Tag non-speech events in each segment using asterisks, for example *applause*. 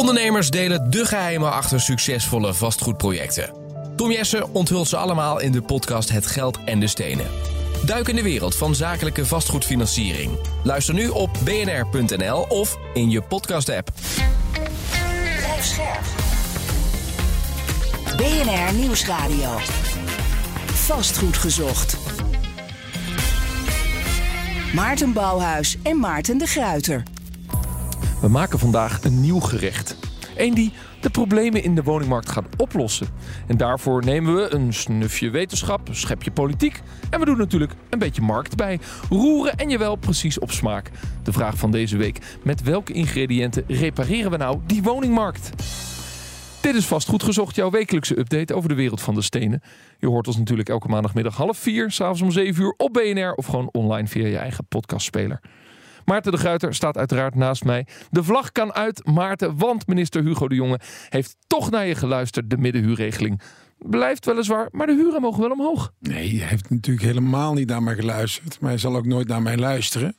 Ondernemers delen de geheimen achter succesvolle vastgoedprojecten. Tom Jessen onthult ze allemaal in de podcast Het Geld en de Stenen. Duik in de wereld van zakelijke vastgoedfinanciering. Luister nu op bnr.nl of in je podcast-app. Scherp. BNR Nieuwsradio. Vastgoed gezocht. Maarten Bouwhuis en Maarten de Gruiter. We maken vandaag een nieuw gerecht. Eén die de problemen in de woningmarkt gaat oplossen. En daarvoor nemen we een snufje wetenschap, een schepje politiek. En we doen natuurlijk een beetje markt bij. Roeren en je wel precies op smaak. De vraag van deze week: met welke ingrediënten repareren we nou die woningmarkt? Dit is vast goed gezocht, jouw wekelijkse update over de wereld van de stenen. Je hoort ons natuurlijk elke maandagmiddag half vier, s'avonds om zeven uur op BNR of gewoon online via je eigen podcastspeler. Maarten de Gruiter staat uiteraard naast mij. De vlag kan uit, Maarten, want minister Hugo de Jonge heeft toch naar je geluisterd, de middenhuurregeling. Blijft weliswaar, maar de huren mogen wel omhoog. Nee, hij heeft natuurlijk helemaal niet naar mij geluisterd. Maar hij zal ook nooit naar mij luisteren.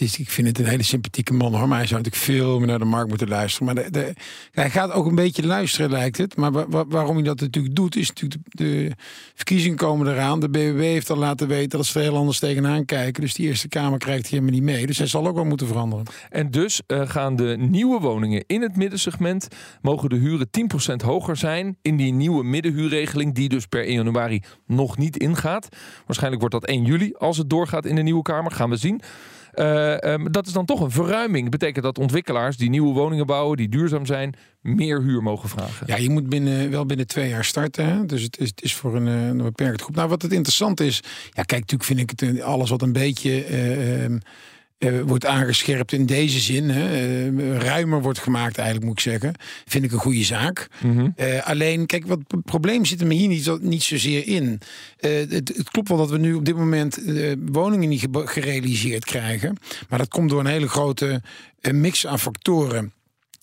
Ik vind het een hele sympathieke man hoor. Maar hij zou natuurlijk veel meer naar de markt moeten luisteren. Maar de, hij gaat ook een beetje luisteren, lijkt het. Maar wa, wa, waarom hij dat natuurlijk doet, is natuurlijk de, verkiezingen komen eraan. De BBB heeft al laten weten dat ze er heel anders tegenaan kijken. Dus die Eerste Kamer krijgt helemaal niet mee. Dus hij zal ook wel moeten veranderen. En dus uh, gaan de nieuwe woningen in het middensegment... mogen de huren 10% hoger zijn in die nieuwe middenhuurregeling... die dus per 1 januari nog niet ingaat. Waarschijnlijk wordt dat 1 juli als het doorgaat in de Nieuwe Kamer. Gaan we zien. Uh, um, dat is dan toch een verruiming. Betekent dat ontwikkelaars die nieuwe woningen bouwen, die duurzaam zijn, meer huur mogen vragen. Ja, je moet binnen, wel binnen twee jaar starten. Hè? Dus het is, het is voor een, een beperkte groep. Nou, wat het interessant is, ja, kijk, natuurlijk vind ik het alles wat een beetje. Uh, uh, wordt aangescherpt in deze zin. Hè, uh, ruimer wordt gemaakt, eigenlijk moet ik zeggen. Vind ik een goede zaak. Mm -hmm. uh, alleen, kijk, wat het probleem zit er me hier niet, niet zozeer in. Het, het, klopt wel dat we nu op dit moment woningen niet gerealiseerd krijgen. Maar dat komt door een hele grote mix aan factoren.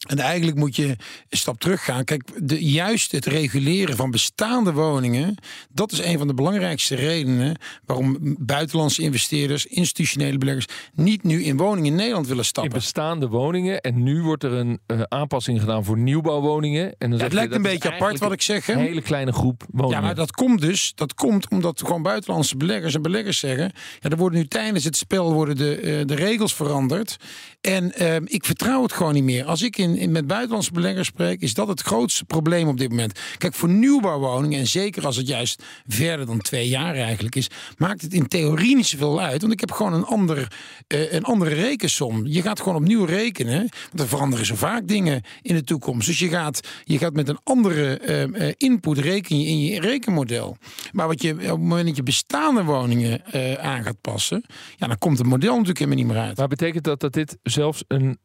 En eigenlijk moet je een stap terug gaan. Kijk, de, juist het reguleren van bestaande woningen, dat is een van de belangrijkste redenen waarom buitenlandse investeerders, institutionele beleggers, niet nu in woningen in Nederland willen stappen. In bestaande woningen. En nu wordt er een uh, aanpassing gedaan voor nieuwbouwwoningen. En dan ja, het lijkt je, een beetje apart wat ik zeg. Hè? Een hele kleine groep woningen. Ja, maar dat komt dus. Dat komt omdat gewoon buitenlandse beleggers en beleggers zeggen. Ja, er worden nu tijdens het spel worden de, uh, de regels veranderd. En uh, ik vertrouw het gewoon niet meer. Als ik in met buitenlandse beleggers spreek, is dat het grootste probleem op dit moment. Kijk, voor nieuwbouwwoningen, en zeker als het juist verder dan twee jaar eigenlijk is, maakt het in theorie niet zoveel uit. Want ik heb gewoon een, ander, uh, een andere rekensom. Je gaat gewoon opnieuw rekenen. Want er veranderen zo vaak dingen in de toekomst. Dus je gaat, je gaat met een andere uh, input rekenen in je rekenmodel. Maar wat je op het moment dat je bestaande woningen aan gaat passen, ja, dan komt het model natuurlijk helemaal niet meer uit. Maar betekent dat dat dit zelfs een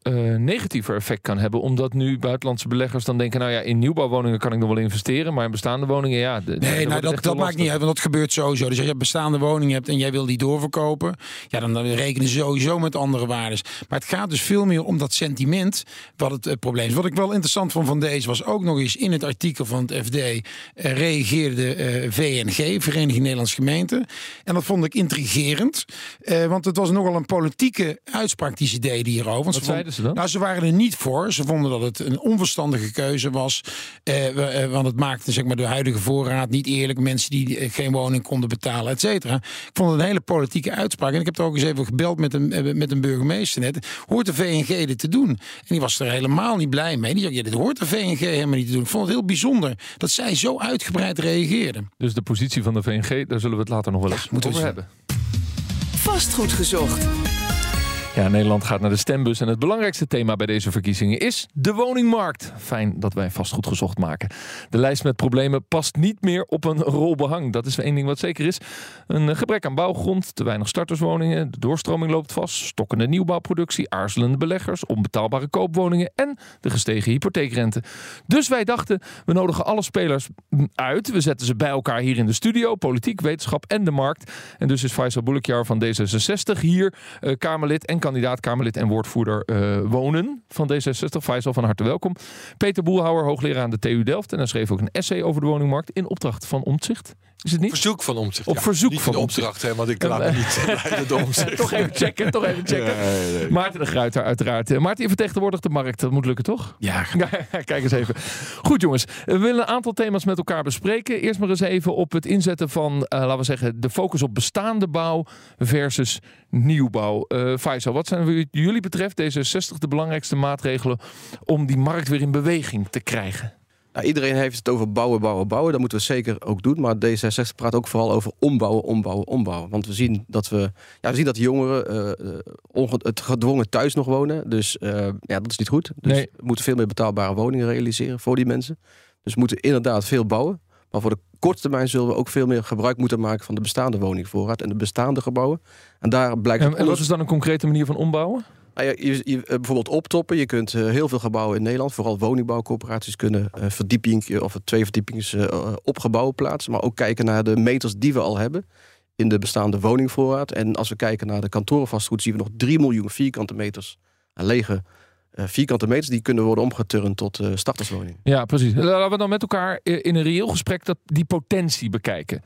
negatiever effect kan hebben? Omdat nu buitenlandse beleggers dan denken... nou ja, in nieuwbouwwoningen kan ik nog wel investeren... maar in bestaande woningen, ja... De, nee, nou, dat, dat maakt niet uit, want dat gebeurt sowieso. Dus als je bestaande woningen hebt en jij wil die doorverkopen... ja, dan, dan rekenen ze sowieso met andere waarden. Maar het gaat dus veel meer om dat sentiment wat het uh, probleem is. Wat ik wel interessant vond van deze was ook nog eens... in het artikel van het FD uh, reageerde uh, VNG, Vereniging Nederlandse Gemeenten. En dat vond ik intrigerend. Uh, want het was nogal een politieke uitspraak die ze deden hierover. Want wat ze zeiden ze dan? Nou, ze waren er niet voor. Ze vonden dat het een onverstandige keuze was. Eh, want het maakte zeg maar, de huidige voorraad niet eerlijk. Mensen die geen woning konden betalen, et cetera. Ik vond het een hele politieke uitspraak. En ik heb er ook eens even gebeld met een, met een burgemeester net. Hoort de VNG dit te doen? En die was er helemaal niet blij mee. Die zei, ja, dit hoort de VNG helemaal niet te doen. Ik vond het heel bijzonder dat zij zo uitgebreid reageerden. Dus de positie van de VNG, daar zullen we het later nog wel eens ja, moeten over hebben. Vastgoed gezocht. Ja, Nederland gaat naar de stembus en het belangrijkste thema bij deze verkiezingen is de woningmarkt. Fijn dat wij vastgoed gezocht maken. De lijst met problemen past niet meer op een rol behang. Dat is één ding wat zeker is. Een gebrek aan bouwgrond, te weinig starterswoningen, de doorstroming loopt vast, stokkende nieuwbouwproductie, aarzelende beleggers, onbetaalbare koopwoningen en de gestegen hypotheekrente. Dus wij dachten, we nodigen alle spelers uit. We zetten ze bij elkaar hier in de studio, politiek, wetenschap en de markt. En dus is Faisal Boulekjar van D66 hier, uh, Kamerlid en kandidaat Kamerlid en woordvoerder uh, wonen van D66. Faisal, van harte welkom. Peter Boelhouwer, hoogleraar aan de TU Delft. En hij schreef ook een essay over de woningmarkt in opdracht van Omtzigt. Is het niet? Verzoek van omzicht. Op verzoek niet van de opdracht, hè, want ik laat me niet *laughs* leiden door omzicht. toch even checken, toch even checken. Maarten de Gruiter uiteraard. Eh, Maarten, je vertegenwoordigt de markt. Dat moet lukken, toch? *laughs* Ja, kijk eens even. Goed jongens, we willen een aantal thema's met elkaar bespreken. Eerst maar eens even op het inzetten van, eh, laten we zeggen, de focus op bestaande bouw versus nieuwbouw. Eh Faisal, wat zijn wat jullie betreft deze 60 de belangrijkste maatregelen om die markt weer in beweging te krijgen? Nou, iedereen heeft het over bouwen, bouwen, bouwen. Dat moeten we zeker ook doen. Maar D66 praat ook vooral over ombouwen, ombouwen, ombouwen. Want we zien dat we, ja, we zien dat jongeren eh, eh, het gedwongen thuis nog wonen. Dus eh, ja, dat is niet goed. Dus Nee. we moeten veel meer betaalbare woningen realiseren voor die mensen. Dus we moeten inderdaad veel bouwen. Maar voor de korte termijn zullen we ook veel meer gebruik moeten maken van de bestaande woningvoorraad en de bestaande gebouwen. En daar blijkt en wat is dan een concrete manier van ombouwen? Nou eh, bijvoorbeeld optoppen. Je kunt eh, heel veel gebouwen in Nederland, vooral woningbouwcorporaties, kunnen eh verdieping of twee verdiepings eh, op gebouwen plaatsen. Maar ook kijken naar de meters die we al hebben in de bestaande woningvoorraad. En als we kijken naar de kantorenvastgoed, zien we nog 3 miljoen vierkante meters aan lege vierkante meters. Die kunnen worden omgeturnd tot starterswoningen. Ja, precies. Laten we dan met elkaar in een reëel gesprek dat, die potentie bekijken.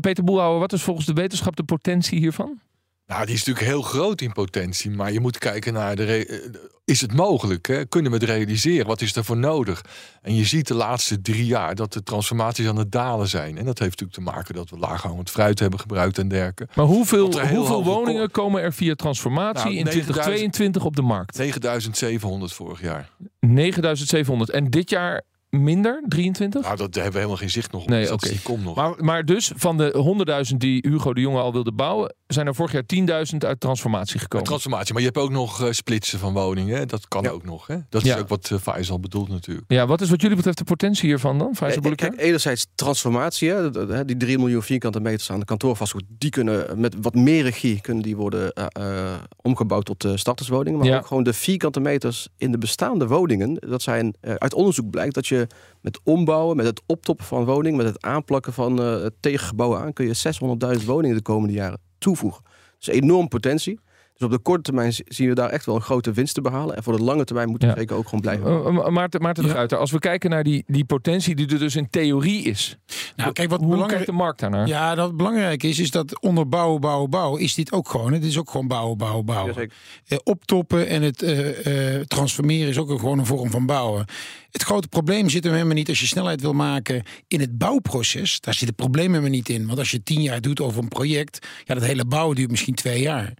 Peter Boelhouwer, wat is volgens de wetenschap de potentie hiervan? Nou, die is natuurlijk heel groot in potentie. Maar je moet kijken naar de. eh, Is het mogelijk? Hè? Kunnen we het realiseren? Wat is ervoor nodig? En je ziet de laatste drie jaar dat de transformaties aan het dalen zijn. En dat heeft natuurlijk te maken dat we laaghangend fruit hebben gebruikt en dergelijke. Maar hoeveel, hoeveel woningen komen er via transformatie Nou, in 9000 2022 op de markt? 9700 vorig jaar. 9700. En dit jaar minder? 23? Nou, dat hebben we helemaal geen zicht nog op. Nee, Dus oké. die komt nog. Maar, maar dus van de 100.000 die Hugo de Jonge al wilde bouwen, zijn er vorig jaar 10.000 uit transformatie gekomen. transformatie. Maar je hebt ook nog eh, splitsen van woningen. Dat kan Ja. ook nog. Hè? Dat is Ja. ook wat uh, Faisal bedoelt natuurlijk. Ja, wat is wat jullie betreft de potentie hiervan dan? Faisal Eh, Boulekar? Kijk, enerzijds transformatie, hè, die 3 miljoen vierkante meters aan de kantoorvastgoed, die kunnen met wat meer regie kunnen die worden eh, eh, omgebouwd tot eh, starterswoningen. Maar Ja. ook gewoon de vierkante meters in de bestaande woningen. Dat zijn eh, uit onderzoek blijkt dat je met ombouwen, met het optoppen van woningen, met het aanplakken van eh tegengebouwen aan, kun je 600.000 woningen de komende jaren toevoegen. Dus enorm potentie. Dus op de korte termijn zien we daar echt wel een grote winst te behalen. En voor de lange termijn moeten we Ja. zeker ook gewoon blijven. Eh, Maarten, Maarten de Ja. Gruiter, als we kijken naar die, die potentie die er dus in theorie is. nou kijk, wat hoe belangrijk kijkt de markt daarnaar? Ja, dat belangrijk is, is dat onder bouwen, bouwen, bouwen, is dit ook gewoon. Het is ook gewoon bouwen, bouwen, bouwen. Jazeker. Eh, optoppen en het eh, eh, transformeren is ook een, gewoon een vorm van bouwen. Het grote probleem zit hem helemaal niet als je snelheid wil maken in het bouwproces. Daar zit het probleem helemaal niet in. Want als je tien jaar doet over een project, ja, dat hele bouwen duurt misschien twee jaar.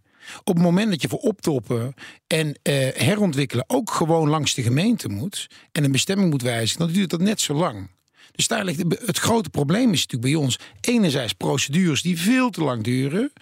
Op het moment dat je voor optoppen en eh, herontwikkelen ook gewoon langs de gemeente moet en een bestemming moet wijzigen, dan duurt dat net zo lang. Dus daar ligt het grote probleem is natuurlijk bij ons enerzijds procedures die veel te lang duren,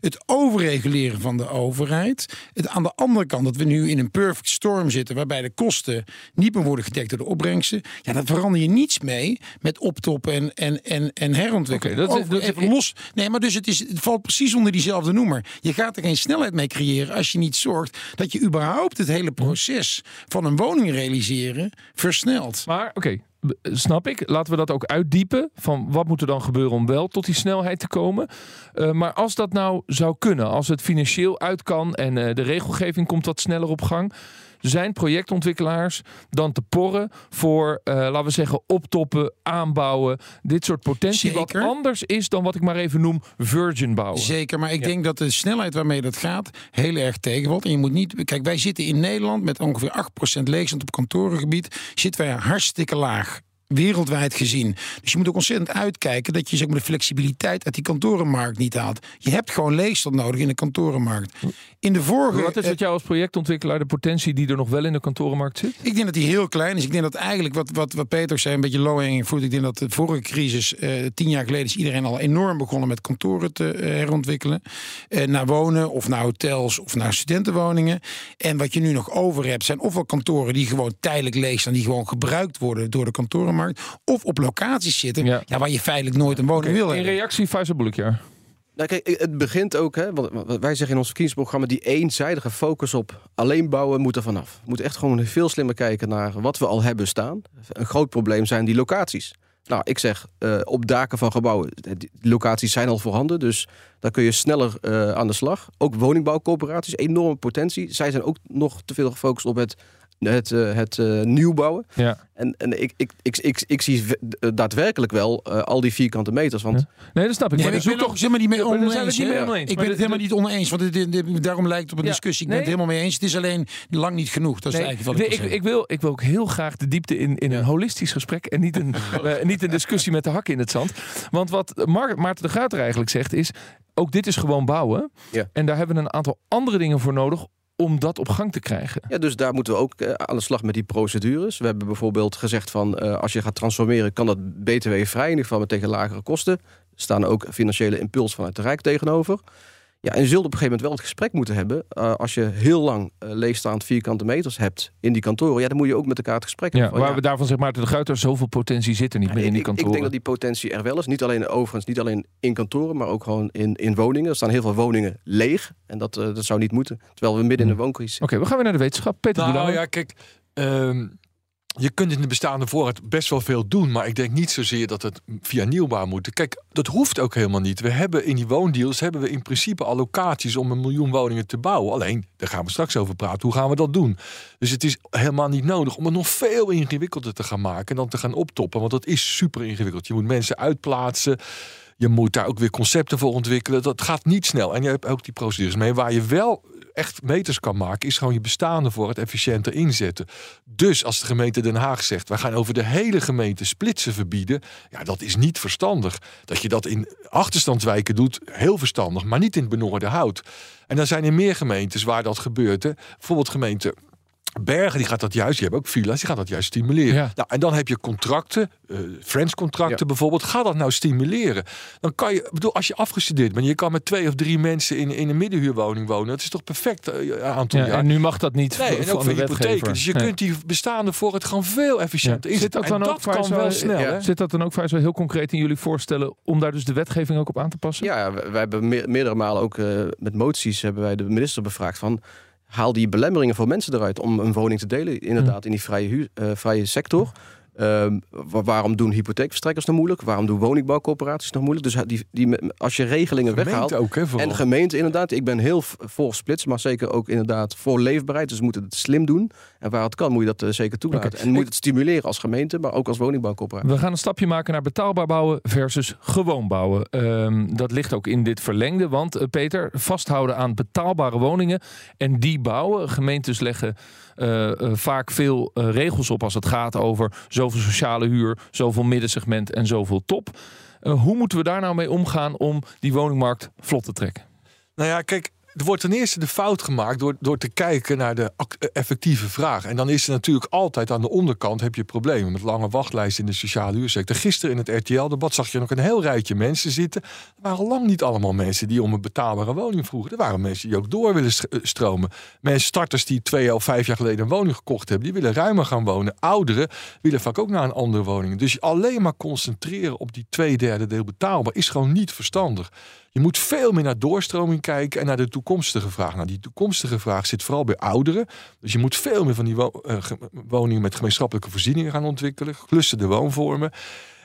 het overreguleren van de overheid, het aan de andere kant dat we nu in een perfect storm zitten waarbij de kosten niet meer worden gedekt door de opbrengsten. Ja, daar verander je niets mee met optoppen en en en, en herontwikkelen. Oké, dat Over- dat is- even los. Nee, maar dus het, is, het valt precies onder diezelfde noemer. Je gaat er geen snelheid mee creëren als je niet zorgt dat je überhaupt het hele proces van een woning realiseren versnelt. Maar oké, snap ik. Laten we dat ook uitdiepen. Van wat moet er dan gebeuren om wel tot die snelheid te komen? Eh, maar als dat nou zou kunnen, als het financieel uit kan en eh, de regelgeving komt wat sneller op gang. Zijn projectontwikkelaars dan te porren voor, eh, laten we zeggen, optoppen, aanbouwen, dit soort potentie? Wat anders is dan wat ik maar even noem virgin bouwen. Zeker, maar ik denk dat de snelheid waarmee dat gaat heel erg tegenvalt. En je moet niet. Kijk, wij zitten in Nederland met ongeveer 8% leegstand op kantorengebied. Zitten wij hartstikke laag. Wereldwijd gezien. Dus je moet ook ontzettend uitkijken dat je zeg maar, de flexibiliteit uit die kantorenmarkt niet haalt. Je hebt gewoon leegstand nodig in de kantorenmarkt. In de vorige. Wat is het jou als projectontwikkelaar de potentie die er nog wel in de kantorenmarkt zit? Ik denk dat die heel klein is. Ik denk dat eigenlijk wat, wat, wat Peter zei, een beetje low hanging fruit. Ik denk dat de vorige crisis, eh, tien jaar geleden, is iedereen al enorm begonnen met kantoren te eh, herontwikkelen. Eh, naar wonen of naar hotels of naar studentenwoningen. En wat je nu nog over hebt, zijn ofwel kantoren die gewoon tijdelijk leeg staan, die gewoon gebruikt worden door de kantorenmarkt. Of op locaties zitten Ja. ja. waar je feitelijk nooit een woning wil In reactie, Faisal Boulekjaar. Nou, kijk, het begint ook, hè, want wat wij zeggen in ons verkiezingsprogramma, die eenzijdige focus op alleen bouwen moet er vanaf. We moeten echt gewoon veel slimmer kijken naar wat we al hebben staan. Een groot probleem zijn die locaties. Nou, ik zeg, eh, op daken van gebouwen, eh, die locaties zijn al voorhanden, dus daar kun je sneller eh, aan de slag. Ook woningbouwcorporaties, enorme potentie. Zij zijn ook nog te veel gefocust op het het, eh, het eh, nieuw bouwen. Ja. En, en ik, ik, ik, ik, ik zie eh, daadwerkelijk wel eh, al die vierkante meters. Want Nee, dat snap ik. Nee, maar ik ben het helemaal niet mee oneens. niet mee oneens. Ik ben het helemaal niet oneens, want het, dit- dit- daarom lijkt het op een Ja, discussie. Ik nee. ben het helemaal mee eens. Het is alleen lang niet genoeg. Dat is Nee, eigenlijk wat nee, ik wil ik, ik, wil, ik wil ook heel graag de diepte in, in een holistisch gesprek en niet een, *laughs* eh, niet een discussie met de hakken in het zand. Want wat Mar- Maarten de Gruiter eigenlijk zegt is, ook dit is gewoon bouwen. Ja. En daar hebben we een aantal andere dingen voor nodig om dat op gang te krijgen. Ja, dus daar moeten we ook eh, aan de slag met die procedures. We hebben bijvoorbeeld gezegd van eh, als je gaat transformeren, kan dat BTW vrij, in ieder geval tegen lagere kosten. Er staan ook financiële impuls vanuit de Rijk tegenover. Ja, en je zult op een gegeven moment wel het gesprek moeten hebben. eh, als je heel lang eh, leegstaand vierkante meters hebt in die kantoren, ja, dan moet je ook met elkaar het gesprek Ja, hebben. van, waar we daarvan zegt Maarten de Gruiter, zoveel potentie zit er niet meer in ik, die ik- ik kantoren. denk dat die potentie er wel is. Niet alleen overigens, niet alleen in kantoren, maar ook gewoon in, in woningen. Er staan heel veel woningen leeg. En dat, eh, dat zou niet moeten. Terwijl we midden in de wooncrisis Oké, we gaan weer naar de wetenschap. Peter Nou ja, kijk. ehm, je kunt in de bestaande voorraad best wel veel doen. Maar ik denk niet zozeer dat het via nieuwbouw moet. Kijk, dat hoeft ook helemaal niet. We hebben in die woondeals hebben we in principe allocaties om een miljoen woningen te bouwen. Alleen, daar gaan we straks over praten. Hoe gaan we dat doen? Dus het is helemaal niet nodig om het nog veel ingewikkelder te gaan maken. En dan te gaan optoppen. Want dat is super ingewikkeld. Je moet mensen uitplaatsen. Je moet daar ook weer concepten voor ontwikkelen. Dat gaat niet snel. En je hebt ook die procedures mee. Waar je wel echt meters kan maken, is gewoon je bestaande voor het efficiënter inzetten. Dus als de gemeente Den Haag zegt, wij gaan over de hele gemeente splitsen verbieden, ja, dat is niet verstandig. Dat je dat in achterstandswijken doet, heel verstandig, maar niet in het benoorde hout. En dan zijn er meer gemeentes waar dat gebeurt. Hè. Bijvoorbeeld gemeente Bergen, die gaat dat juist, die hebben ook villa's, die gaat dat juist stimuleren. Ja. Nou, en dan heb je contracten, eh Friends contracten Ja. bijvoorbeeld. Ga dat nou stimuleren. Dan kan je, bedoel, als je afgestudeerd bent, je kan met twee of drie mensen in, in een middenhuurwoning wonen. Dat is toch perfect eh, aantal Ja, jaar. en nu mag dat niet Nee, van en ook de voor hypotheken. Dus je Nee. kunt die bestaande voor het gewoon veel efficiënter Ja. inzetten. Zit dat dan en ook dat kan wel snel. hè? Zit dat dan ook vrij zo heel concreet in jullie voorstellen om daar dus de wetgeving ook op aan te passen? Ja, wij, wij hebben meer- meerdere malen ook eh, met moties hebben wij de minister bevraagd van haal die belemmeringen voor mensen eruit om een woning te delen, inderdaad in die vrije, eh, vrije sector. Ehm, wa- waarom doen hypotheekverstrekkers nog moeilijk? Waarom doen woningbouwcorporaties nog moeilijk? Dus die, die, als je regelingen weghaalt. Gemeente ook, hè. En gemeente inderdaad. Ik ben heel voor splits, maar zeker ook inderdaad voor leefbaarheid. Dus we moeten het slim doen. En waar het kan, moet je dat eh, zeker toelaten. En moet je het stimuleren als gemeente, maar ook als woningbouwcorporatie. We gaan een stapje maken naar betaalbaar bouwen versus gewoon bouwen. Ehm, dat ligt ook in dit verlengde. Want eh, Peter, vasthouden aan betaalbare woningen en die bouwen. Gemeentes leggen eh, vaak veel regels op als het gaat over zoveel sociale huur, zoveel middensegment en zoveel top. Eh, hoe moeten we daar nou mee omgaan om die woningmarkt vlot te trekken? Nou ja, kijk, er wordt ten eerste de fout gemaakt door, door te kijken naar de eh, effectieve vraag. En dan is er natuurlijk altijd aan de onderkant heb je problemen met lange wachtlijsten in de sociale huursector. Gisteren in het RTL-debat zag je nog een heel rijtje mensen zitten. Er waren lang niet allemaal mensen die om een betaalbare woning vroegen. Er waren mensen die ook door willen eh, stromen. Mensen, starters die twee of vijf jaar geleden een woning gekocht hebben, die willen ruimer gaan wonen. Ouderen willen vaak ook naar een andere woning. Dus alleen maar concentreren op die twee derde deel betaalbaar is gewoon niet verstandig. Je moet veel meer naar doorstroming kijken en naar de toekomstige vraag. Nou, die toekomstige vraag zit vooral bij ouderen. Dus je moet veel meer van die eh, ge- woningen met gemeenschappelijke voorzieningen gaan ontwikkelen. Geclusterde woonvormen.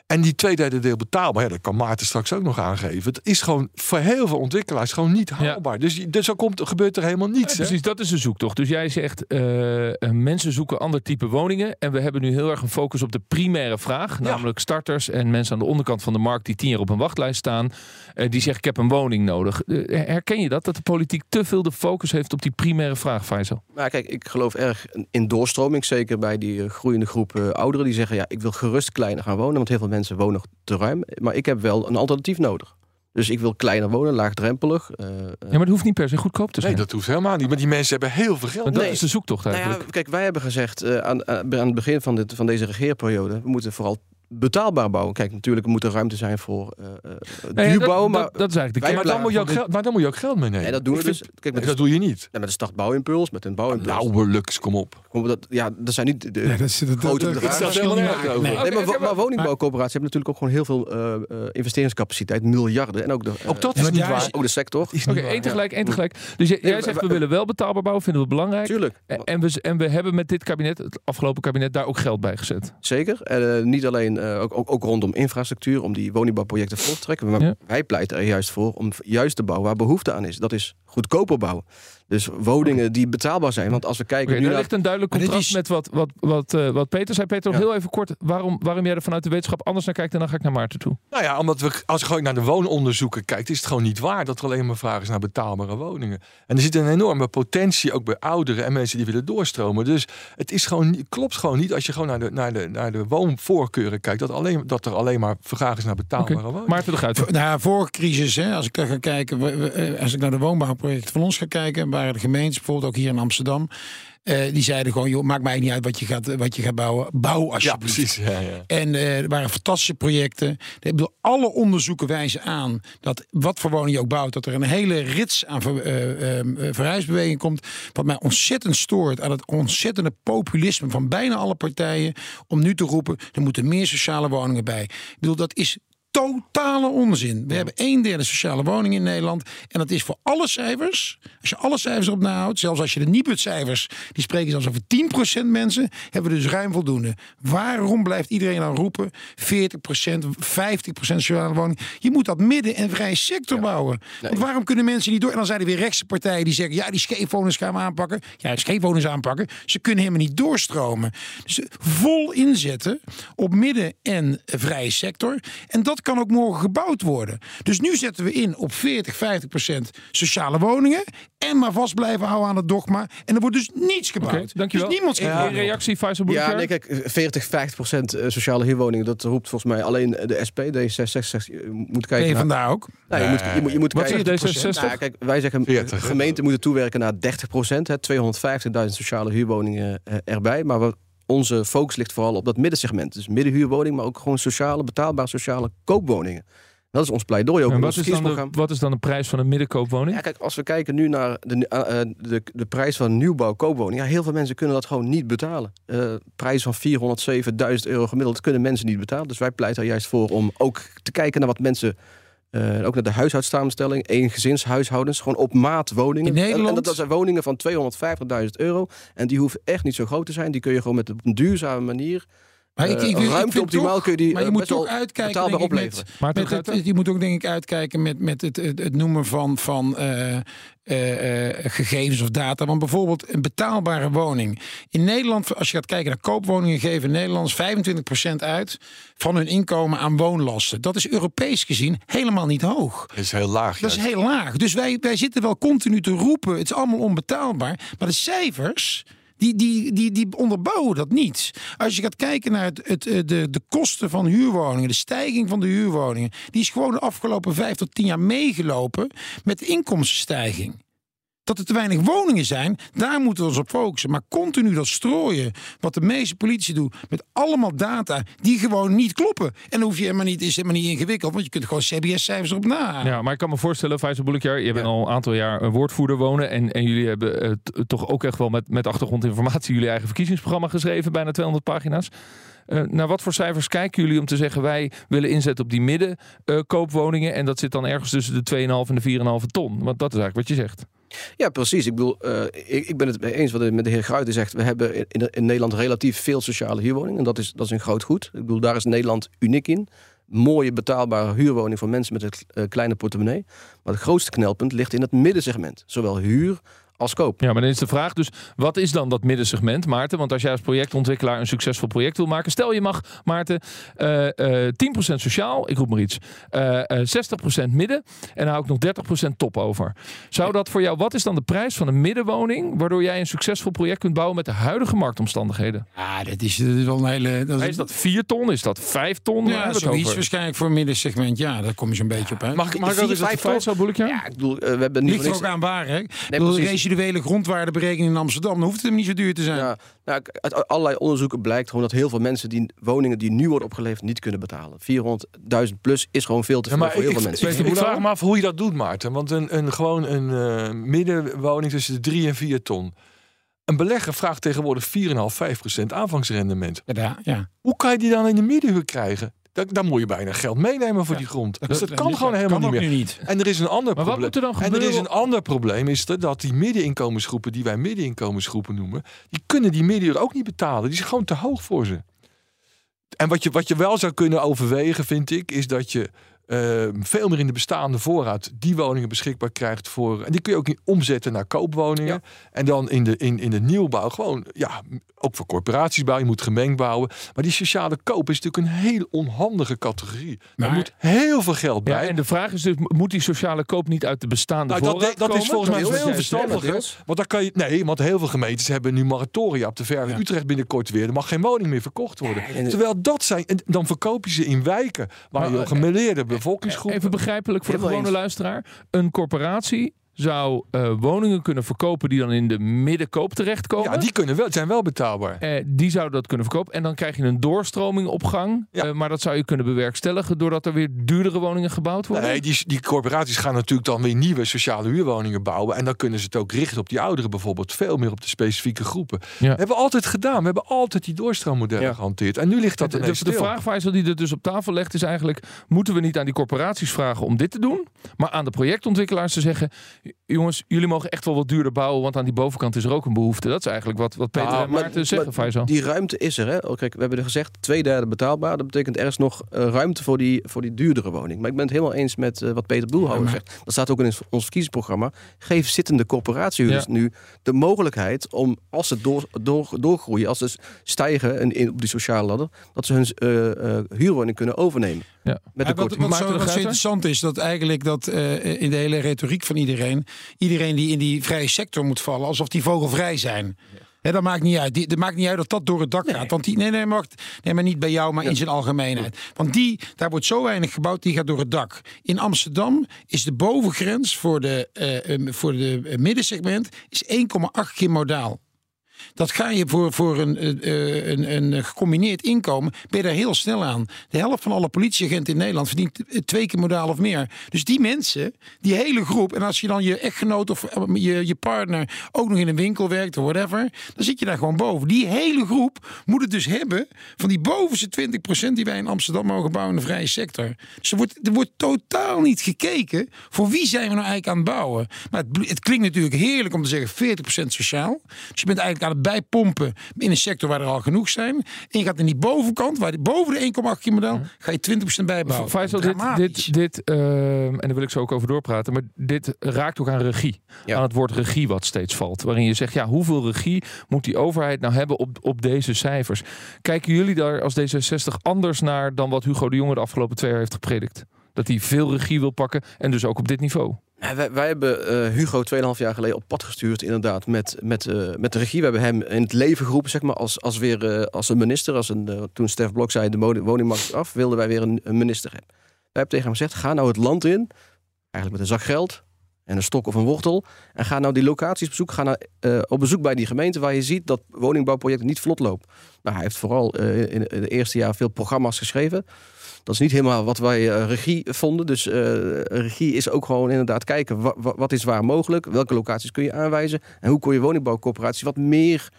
En die twee derde deel betaalbaar, ja, dat kan Maarten straks ook nog aangeven. Het is gewoon voor heel veel ontwikkelaars gewoon niet haalbaar. Dus, dus er komt, gebeurt er helemaal niets. Ja, hè? precies, dat is de zoektocht. Dus jij zegt, eh, eh, mensen zoeken ander type woningen. En we hebben nu heel erg een focus op de primaire vraag. Namelijk starters en mensen aan de onderkant van de markt die tien jaar op een wachtlijst staan. eh, die zeggen, ik heb een woning nodig. Herken je dat? Dat de politiek te veel de focus heeft op die primaire vraag, Faisal? Nou, kijk, ik geloof erg in doorstroming. Zeker bij die groeiende groep eh, ouderen die zeggen: ja, ik wil gerust kleiner gaan wonen. Want heel veel mensen wonen nog te ruim. Maar ik heb wel een alternatief nodig. Dus ik wil kleiner wonen, laagdrempelig. eh, eh, Ja, maar het hoeft niet per se goedkoop te zijn. Nee, dat hoeft helemaal niet. Maar die mensen hebben heel veel geld. Dat Nee. is de zoektocht nou eigenlijk. ja, kijk, wij hebben gezegd eh, aan, aan aan het begin van, dit, van deze regeerperiode: we moeten vooral betaalbaar bouwen. Kijk, natuurlijk moet er ruimte zijn voor eh eh, Nee, duur dat, Maar, dat is eigenlijk de maar, dan moet je ook geld, maar dan moet je ook geld meenemen. en dat doen we dus. vind- Kijk, met, Nee, de, dat doe je niet. ja, met de startbouwimpuls, met een bouwimpuls. Nauwelijks, kom op. Dat, ja, dat zijn niet de, Nee, dat is, dat, dat, grote dat- bedragen. helemaal nergens nee. Maar, maar woningbouwcorporaties hebben natuurlijk ook gewoon heel veel eh, eh, investeringscapaciteit, miljarden. En ook de, Ook dat is niet waar. is- ook de sector. Oké, waar, één tegelijk, één tegelijk. Dus jij, zegt, we willen wel betaalbaar bouwen, vinden we belangrijk. Tuurlijk. En, we, en we hebben met dit kabinet, het afgelopen kabinet, daar ook geld bij gezet. Zeker. En, eh, niet alleen eh, ook, ook, ook rondom infrastructuur, om die woningbouwprojecten voor te trekken. Maar Ja. wij pleiten er juist voor om juist te bouwen waar behoefte aan is. Dat is goedkoper bouwen. Dus woningen die betaalbaar zijn. Want als we kijken Oké, nu daar naar... ligt een duidelijk contrast is- met wat, wat, wat, eh, wat Peter zei. Peter, nog Ja. heel even kort. Waarom, waarom jij er vanuit de wetenschap anders naar kijkt en dan ga ik naar Maarten toe. Nou ja, omdat we, als je gewoon naar de woononderzoeken kijkt, is het gewoon niet waar dat er alleen maar vraag is naar betaalbare woningen. En er zit een enorme potentie ook bij ouderen en mensen die willen doorstromen. Dus het is gewoon, klopt gewoon niet als je gewoon naar de, naar de, naar de woonvoorkeuren kijkt, dat, alleen, dat er alleen maar vraag is naar betaalbare Oké, woningen. Maarten de Guiter. Na vorige crisis, hè, als ik daar ga kijken, eh, als ik naar de woonbouwprojecten van ons ga kijken, waren de gemeentes, bijvoorbeeld ook hier in Amsterdam, eh, die zeiden gewoon, joh, maakt mij niet uit wat je gaat, wat je gaat bouwen, bouw ja, alsjeblieft. precies. Ja, ja. En eh, er waren fantastische projecten. Ik bedoel, alle onderzoeken wijzen aan dat wat voor woning je ook bouwt, dat er een hele rits aan ver, eh, verhuisbeweging komt. Wat mij ontzettend stoort aan het ontzettende populisme van bijna alle partijen. Om nu te roepen, er moeten meer sociale woningen bij. Ik bedoel, dat is totale onzin. We hebben een derde sociale woningen in Nederland. En dat is voor alle cijfers. Als je alle cijfers op nahoudt, zelfs als je de Nibud-cijfers, die spreken zelfs over 10% mensen, hebben we dus ruim voldoende. Waarom blijft iedereen dan roepen 40%, 50% sociale woningen? Je moet dat midden- en vrije sector bouwen. Want waarom kunnen mensen niet door? En dan zijn er weer rechtse partijen die zeggen, ja, die scheefwoners gaan we aanpakken. Ja, scheefwoners aanpakken. Ze kunnen helemaal niet doorstromen. Dus vol inzetten op midden- en vrije sector. En dat kan ook morgen gebouwd worden. Dus nu zetten we in op 40, 50 procent sociale woningen. En maar vast blijven houden aan het dogma. En er wordt dus niets gebouwd. Dankjewel. Dus niemand in reactie, Faisal Ja, nee, kijk, 40, 50 procent eh, sociale huurwoningen, dat roept volgens mij alleen de SP, D66. Je moet kijken naar... vandaar ook? Nou, je, moet, je, moet, je moet Wat kijken... zegt D66? Nou, kijk, wij zeggen 40, hè? gemeenten moeten toewerken naar 30 procent. 250.000 sociale huurwoningen eh, erbij. Maar we, onze focus ligt vooral op dat middensegment. Dus middenhuurwoning, maar ook gewoon sociale, betaalbare sociale koopwoningen. Dat is ons pleidooi ook En wat is, dan de, wat is dan de prijs van een middenkoopwoning? Ja, kijk, als we kijken nu naar de, eh, eh, de, de prijs van een nieuwbouw koopwoning. Ja, heel veel mensen kunnen dat gewoon niet betalen. Eh prijs van 407.000 euro gemiddeld kunnen mensen niet betalen. Dus wij pleiten er juist voor om ook te kijken naar wat mensen... eh, ook naar de huishoudsamenstelling, één gezinshuishoudens, gewoon op maat woningen. In Nederland? En, en dat, dat zijn woningen van 250.000 euro. En die hoeven echt niet zo groot te zijn. Die kun je gewoon met op een duurzame manier, Maar ik, eh, ik, ik ruimte vind optimaal, toch- kun je die maar je eh, moet toch uitkijken betaalbaar denk ik, opleveren. met, het, je moet ook denk ik uitkijken met, met het, het, het noemen van, van eh, eh, eh, gegevens of data. Want bijvoorbeeld een betaalbare woning. In Nederland, als je gaat kijken naar koopwoningen, geven Nederlanders 25% uit van hun inkomen aan woonlasten. Dat is Europees gezien helemaal niet hoog. Dat is heel laag. Dat is heel laag. Dus wij, wij zitten wel continu te roepen. Het is allemaal onbetaalbaar. Maar de cijfers. Die, die, die, die onderbouwen dat niet. Als je gaat kijken naar het, het, eh, de, de kosten van huurwoningen, de stijging van de huurwoningen, die is gewoon de afgelopen vijf tot tien jaar meegelopen met inkomstenstijging. Dat er te weinig woningen zijn, daar moeten we ons op focussen. Maar continu dat strooien, wat de meeste politici doen, met allemaal data die gewoon niet kloppen. En dan hoef je helemaal niet, is helemaal niet ingewikkeld, want je kunt gewoon CBS-cijfers erop na. Ja, maar ik kan me voorstellen, Faisal Boulekjaer, je bent al een aantal jaar een woordvoerder wonen. En, en jullie hebben eh, toch ook echt wel met, met achtergrondinformatie jullie eigen verkiezingsprogramma geschreven, bijna 200 pagina's. Eh, naar wat voor cijfers kijken jullie om te zeggen wij willen inzetten op die middenkoopwoningen en dat zit dan ergens tussen de 2,5 en de 4,5 ton? Want dat is eigenlijk wat je zegt. Ja, precies. Ik bedoel, eh, ik, ik ben het mee eens wat de- met de heer Gruijten zegt. We hebben in, in, in Nederland relatief veel sociale huurwoningen. En dat is, dat is een groot goed. Ik bedoel, daar is Nederland uniek in. Mooie betaalbare huurwoning voor mensen met een eh, kleine portemonnee. Maar het grootste knelpunt ligt in het middensegment. Zowel huur als koop. Ja, maar dan is de vraag dus, wat is dan dat middensegment, Maarten? Want als jij als projectontwikkelaar een succesvol project wil maken, stel je mag, Maarten, eh, eh, 10% sociaal, ik roep maar iets, eh, eh, 60% midden en dan hou ik nog 30% top over. Zou dat voor jou, wat is dan de prijs van een middenwoning, waardoor jij een succesvol project kunt bouwen met de huidige marktomstandigheden? Ja, dat is, dat is wel een hele. Dat Is dat 4 ton? Is dat 5 ton? Ja, zoiets over? waarschijnlijk voor een middensegment. Ja, daar kom je zo'n beetje op uit. Mag ik, mag vijf wat ton? Vijf zo boel ik ja? Ja, ik bedoel, eh, we hebben niet Ligt er ook aan waar, hè? Ik bedoel, de precies. Residuele grondwaardeberekening in Amsterdam, dan hoeft het hem niet zo duur te zijn. Ja, nou, uit allerlei onderzoeken blijkt gewoon dat heel veel mensen die woningen die nu worden opgeleverd niet kunnen betalen. 400.000 plus is gewoon veel te veel maar voor heel ik, veel ik, mensen. ik, ik vraag me af hoe je dat doet, Maarten. Want een, een, gewoon een eh, middenwoning tussen de 3 en 4 ton. Een belegger vraagt tegenwoordig 4,5, 5 procent aanvangsrendement. Ja, ja, ja. Hoe kan je die dan in de middenhuur krijgen? Dan, dan moet je bijna geld meenemen voor die grond. Dus dat kan gewoon helemaal kan niet meer. niet. En er is een ander Maar wat probleem. moet er dan en er is gebeuren? een ander probleem, is dat, dat die middeninkomensgroepen, die wij middeninkomensgroepen noemen, die kunnen die middenhuur ook niet betalen. Die is gewoon te hoog voor ze. En wat je, wat je wel zou kunnen overwegen, vind ik, is dat je eh, veel meer in de bestaande voorraad die woningen beschikbaar krijgt voor. En die kun je ook niet omzetten naar koopwoningen. En dan in de, in, in de nieuwbouw gewoon, ja, ook voor corporaties bouwen. Je moet gemengd bouwen. Maar die sociale koop is natuurlijk een heel onhandige categorie. Maar- er moet heel veel geld Ja, bij. en de vraag is dus, moet die sociale koop niet uit de bestaande Nou, dat, voorraad dat is komen? volgens mij heel zegt. verstandig. Want dan kan je. Nee, want heel veel gemeentes hebben nu moratoria op de verf. Ja. Utrecht binnenkort weer. Er mag geen woning meer verkocht worden. en- Terwijl dat zijn. En dan verkoop je ze in wijken waar Maar, je eh, gemeleerde Even begrijpelijk voor de gewone luisteraar. Een corporatie zou eh, woningen kunnen verkopen die dan in de middenkoop terechtkomen. ja, die kunnen wel, zijn wel betaalbaar. Eh, die zouden dat kunnen verkopen. En dan krijg je een doorstroming op gang. Ja. Eh, maar dat zou je kunnen bewerkstelligen doordat er weer duurdere woningen gebouwd worden. Nee, die, die corporaties gaan natuurlijk dan weer nieuwe sociale huurwoningen bouwen. En dan kunnen ze het ook richten op die ouderen bijvoorbeeld. Veel meer op de specifieke groepen. Ja. Dat hebben we altijd gedaan. We hebben altijd die doorstroommodellen Ja. gehanteerd. En nu ligt dat de, de, de stil. vraag, Faisal, die er dus op tafel legt, is eigenlijk: moeten we niet aan die corporaties vragen om dit te doen? Maar aan de projectontwikkelaars te zeggen: jongens, jullie mogen echt wel wat duurder bouwen, want aan die bovenkant is er ook een behoefte. Dat is eigenlijk wat, wat Peter Nou, en maar- Maarten zeggen, maar Faisal. Die ruimte is er. Hè? Kijk, we hebben er gezegd, twee derde betaalbaar. Dat betekent er is nog eh, ruimte voor die, voor die duurdere woning. Maar ik ben het helemaal eens met eh, wat Peter Boelhouwer Ja, zegt. Dat staat ook in ons verkiezingsprogramma. Geef zittende corporatiehuurders Ja. nu de mogelijkheid om, als ze door, door, doorgroeien, als ze stijgen in, in, op die sociale ladder, dat ze hun eh, eh, huurwoning kunnen overnemen. Ja. Met Ja, de wat, wat, zo, wat zo interessant is, dat eigenlijk dat eh, in de hele retoriek van iedereen, iedereen die in die vrije sector moet vallen, alsof die vogelvrij zijn. Dat maakt niet uit. Die, dat maakt niet uit dat dat door het dak gaat. Want die, nee, nee, wacht. nee, maar niet bij jou, maar in zijn algemeenheid. Want die, daar wordt zo weinig gebouwd, die gaat door het dak. In Amsterdam is de bovengrens voor de, eh, eh, voor de middensegment is 1,8 keer modaal. Dat ga je voor, voor een, eh, eh, een, een gecombineerd inkomen, ben je daar heel snel aan. De helft van alle politieagenten in Nederland verdient twee keer modaal of meer. Dus die mensen, die hele groep, en als je dan je echtgenoot of eh, je, je partner ook nog in een winkel werkt of whatever, dan zit je daar gewoon boven. Die hele groep moet het dus hebben van die bovenste 20% die wij in Amsterdam mogen bouwen in de vrije sector. Dus er wordt, er wordt totaal niet gekeken voor wie zijn we nou eigenlijk aan het bouwen. Maar het, het klinkt natuurlijk heerlijk om te zeggen 40% sociaal. Dus je bent eigenlijk aan bijpompen in een sector waar er al genoeg zijn. En je gaat in die bovenkant, waar boven de 1,8 keer model, ga je 20% bijbouwen. Faisal, dit, dit, dit ehm, en daar wil ik zo ook over doorpraten, maar dit raakt ook aan regie. Ja. Aan het woord regie wat steeds valt. Waarin je zegt, ja, hoeveel regie moet die overheid nou hebben op, op deze cijfers? Kijken jullie daar als D66 anders naar dan wat Hugo de Jonge de afgelopen twee jaar heeft gepredikt? Dat hij veel regie wil pakken en dus ook op dit niveau. Wij, hebben eh, Hugo 2,5 jaar geleden op pad gestuurd, inderdaad, met, met, eh, met de regie. We hebben hem in het leven geroepen, zeg maar, als, als, weer, eh, als een minister. Als een, toen Stef Blok zei, de woning- woningmarkt af, wilden wij weer een, minister hebben. Wij hebben tegen hem gezegd, ga nou het land in, eigenlijk met een zak geld en een stok of een wortel. En ga nou die locaties bezoeken, ga nou, op bezoek bij die gemeente waar je ziet dat woningbouwprojecten niet vlot lopen. Nou, hij heeft vooral in, in het eerste jaar veel programma's geschreven. Dat is niet helemaal wat wij eh, regie vonden. Dus eh, regie is ook gewoon inderdaad kijken wa- wa- wat is waar mogelijk, welke locaties kun je aanwijzen en hoe kun je woningbouwcorporaties wat meer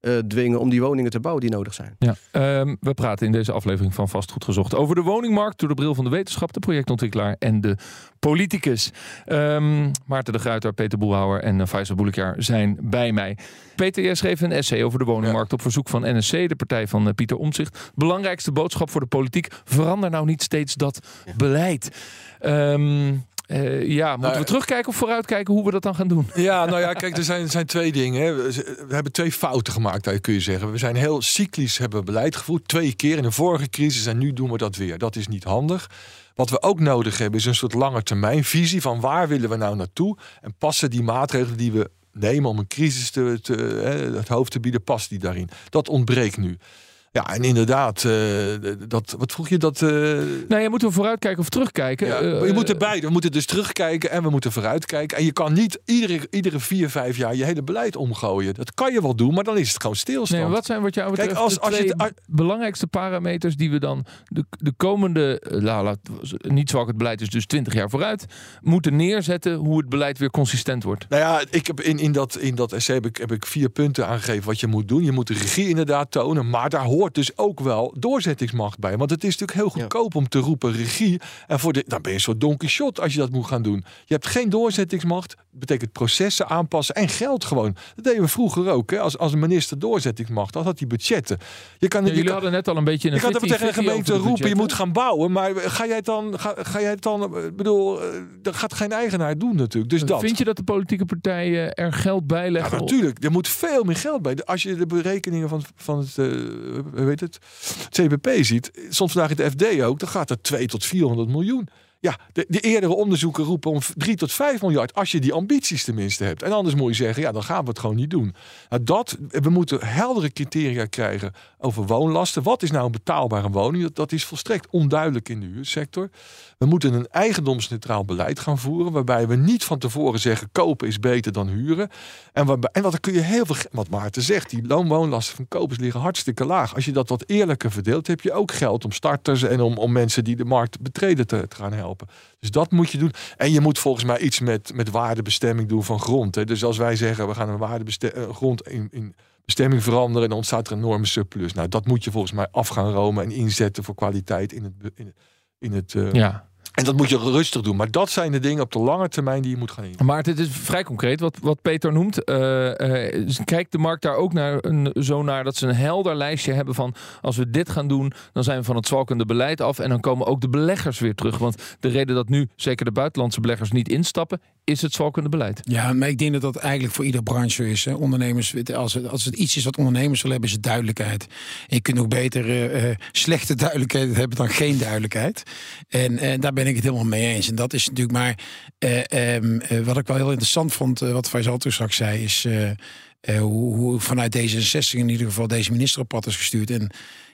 eh, dwingen om die woningen te bouwen die nodig zijn. Ja. Ehm, we praten in deze aflevering van Vastgoed Gezocht over de woningmarkt door de bril van de wetenschap, de projectontwikkelaar en de politicus. Ehm, Maarten de Gruiter, Peter Boelhouwer en uh, Faisal Boelekjaar zijn bij mij. Peter, jij schreef een essay over de woningmarkt op verzoek van NSC, de partij van eh, Pieter Omtzigt. Belangrijkste boodschap voor de politiek, verander nou niet steeds dat beleid. Ehm, eh, ja, moeten Nou, we terugkijken of vooruitkijken hoe we dat dan gaan doen? Ja, nou ja, kijk, er zijn, er zijn twee dingen. Hè. We, hebben twee fouten gemaakt, kun je zeggen. We zijn heel cyclisch hebben beleid gevoerd. Twee keer in de vorige crisis en nu doen we dat weer. Dat is niet handig. Wat we ook nodig hebben is een soort lange termijn visie van waar willen we nou naartoe. En passen die maatregelen die we nemen om een crisis te, te, hè, het hoofd te bieden, past die daarin. Dat ontbreekt nu. Ja, en inderdaad, eh, dat, wat vroeg je dat? eh, Nou, ja, moeten we vooruitkijken of terugkijken? ja, Eh, je moet er beide. We moeten dus terugkijken en we moeten vooruitkijken. En je kan niet iedere, iedere vier, vijf jaar je hele beleid omgooien. Dat kan je wel doen, maar dan is het gewoon stilstand. Nee, wat zijn wat jou Kijk, als- de als je als- belangrijkste parameters die we dan de, de komende, nou, laat, niet zwak het beleid is dus 20 jaar vooruit, moeten neerzetten hoe het beleid weer consistent wordt? Nou ja, ik heb in, in, dat, in dat essay heb ik, heb ik vier punten aangegeven wat je moet doen. Je moet de regie inderdaad tonen, maar daar hoort hoort dus ook wel doorzettingsmacht bij. Want het is natuurlijk heel goedkoop om te roepen regie. En voor de, dan ben je een soort Don Quixote als je dat moet gaan doen. Je hebt geen doorzettingsmacht. Dat betekent processen aanpassen en geld gewoon. Dat deden we vroeger ook. Hè? Als, als een minister doorzettingsmacht had, had hij budgetten. Je kan, Ja, je jullie kan, hadden net al een beetje een je kan het 50-50 tegen een gemeente de roepen, je moet gaan bouwen. Maar ga jij het dan, ga, ga jij het dan, ik bedoel, eh, dat gaat geen eigenaar doen natuurlijk. Dus dat. Vind je dat de politieke partijen er geld bij Ja, leggen? natuurlijk. Er moet veel meer geld bij. Als je de berekeningen van, van het, eh, heet het, CBP ziet, soms vandaag in de FD ook, dan gaat er 2 tot 400 miljoen. Ja, de, de eerdere onderzoeken roepen om 3 tot 5 miljard. Als je die ambities tenminste hebt. En anders moet je zeggen, ja, dan gaan we het gewoon niet doen. Nou, dat, we moeten heldere criteria krijgen over woonlasten. Wat is nou een betaalbare woning? Dat, is volstrekt onduidelijk in de huursector. We moeten een eigendomsneutraal beleid gaan voeren. Waarbij we niet van tevoren zeggen, kopen is beter dan huren. En, waarbij, en wat kun je heel veel, wat Maarten zegt, die loonwoonlasten van kopers liggen hartstikke laag. Als je dat wat eerlijker verdeelt, heb je ook geld om starters en om, om mensen die de markt betreden te, te gaan helpen. Dus dat moet je doen. En je moet volgens mij iets met, met waardebestemming doen van grond. Hè. Dus als wij zeggen, we gaan een waardebestemming grond in, in bestemming veranderen en dan ontstaat er een enorme surplus. Nou, dat moet je volgens mij af gaan romen en inzetten voor kwaliteit in het, in het eh, Ja, en dat moet je rustig doen. Maar dat zijn de dingen op de lange termijn die je moet gaan in. maar het is vrij concreet wat, wat Peter noemt. Eh, kijkt de markt daar ook naar zo naar dat ze een helder lijstje hebben van als we dit gaan doen, dan zijn we van het zwalkende beleid af en dan komen ook de beleggers weer terug. Want de reden dat nu zeker de buitenlandse beleggers niet instappen, is het zwalkende beleid. Ja, maar ik denk dat dat eigenlijk voor ieder branche is. Hè. Ondernemers, als het, als het iets is wat ondernemers willen hebben, is duidelijkheid. En je kunt ook beter eh, eh, slechte duidelijkheid hebben dan geen duidelijkheid. En eh, daar ben ik het helemaal mee eens. En dat is natuurlijk maar eh, ehm, eh, wat ik wel heel interessant vond, wat Faisal toen straks zei, is hoe, hoe vanuit D66 in ieder geval deze minister op pad is gestuurd. En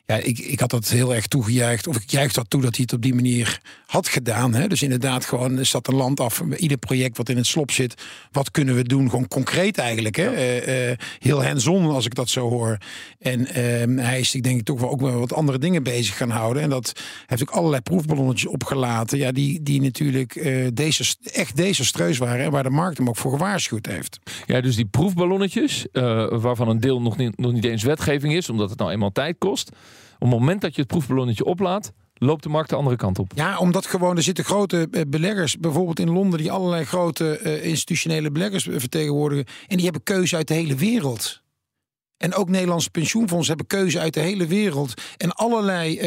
ja, ik, ik had dat heel erg toegejuicht. Of ik juich dat toe dat hij het op die manier had gedaan. Hè? Dus inderdaad, gewoon er staat een land af. Ieder project wat in het slop zit. Wat kunnen we doen? Gewoon concreet eigenlijk. Hè? Eh, eh, heel hands-on als ik dat zo hoor. En ehm, hij is, ik denk toch wel ook wel wat andere dingen bezig gaan houden. En dat heeft ook allerlei proefballonnetjes opgelaten. Ja, die, die natuurlijk eh, deze, echt desastreus waren. En waar de markt hem ook voor gewaarschuwd heeft. Ja, dus die proefballonnetjes, waarvan een deel nog niet, nog niet eens wetgeving is, omdat het nou eenmaal tijd kost. Op het moment dat je het proefballonnetje oplaat, loopt de markt de andere kant op. Ja, omdat gewoon er zitten grote eh, beleggers, bijvoorbeeld in Londen, die allerlei grote eh, institutionele beleggers vertegenwoordigen. En die hebben keuze uit de hele wereld. En ook Nederlandse pensioenfondsen hebben keuze uit de hele wereld. En allerlei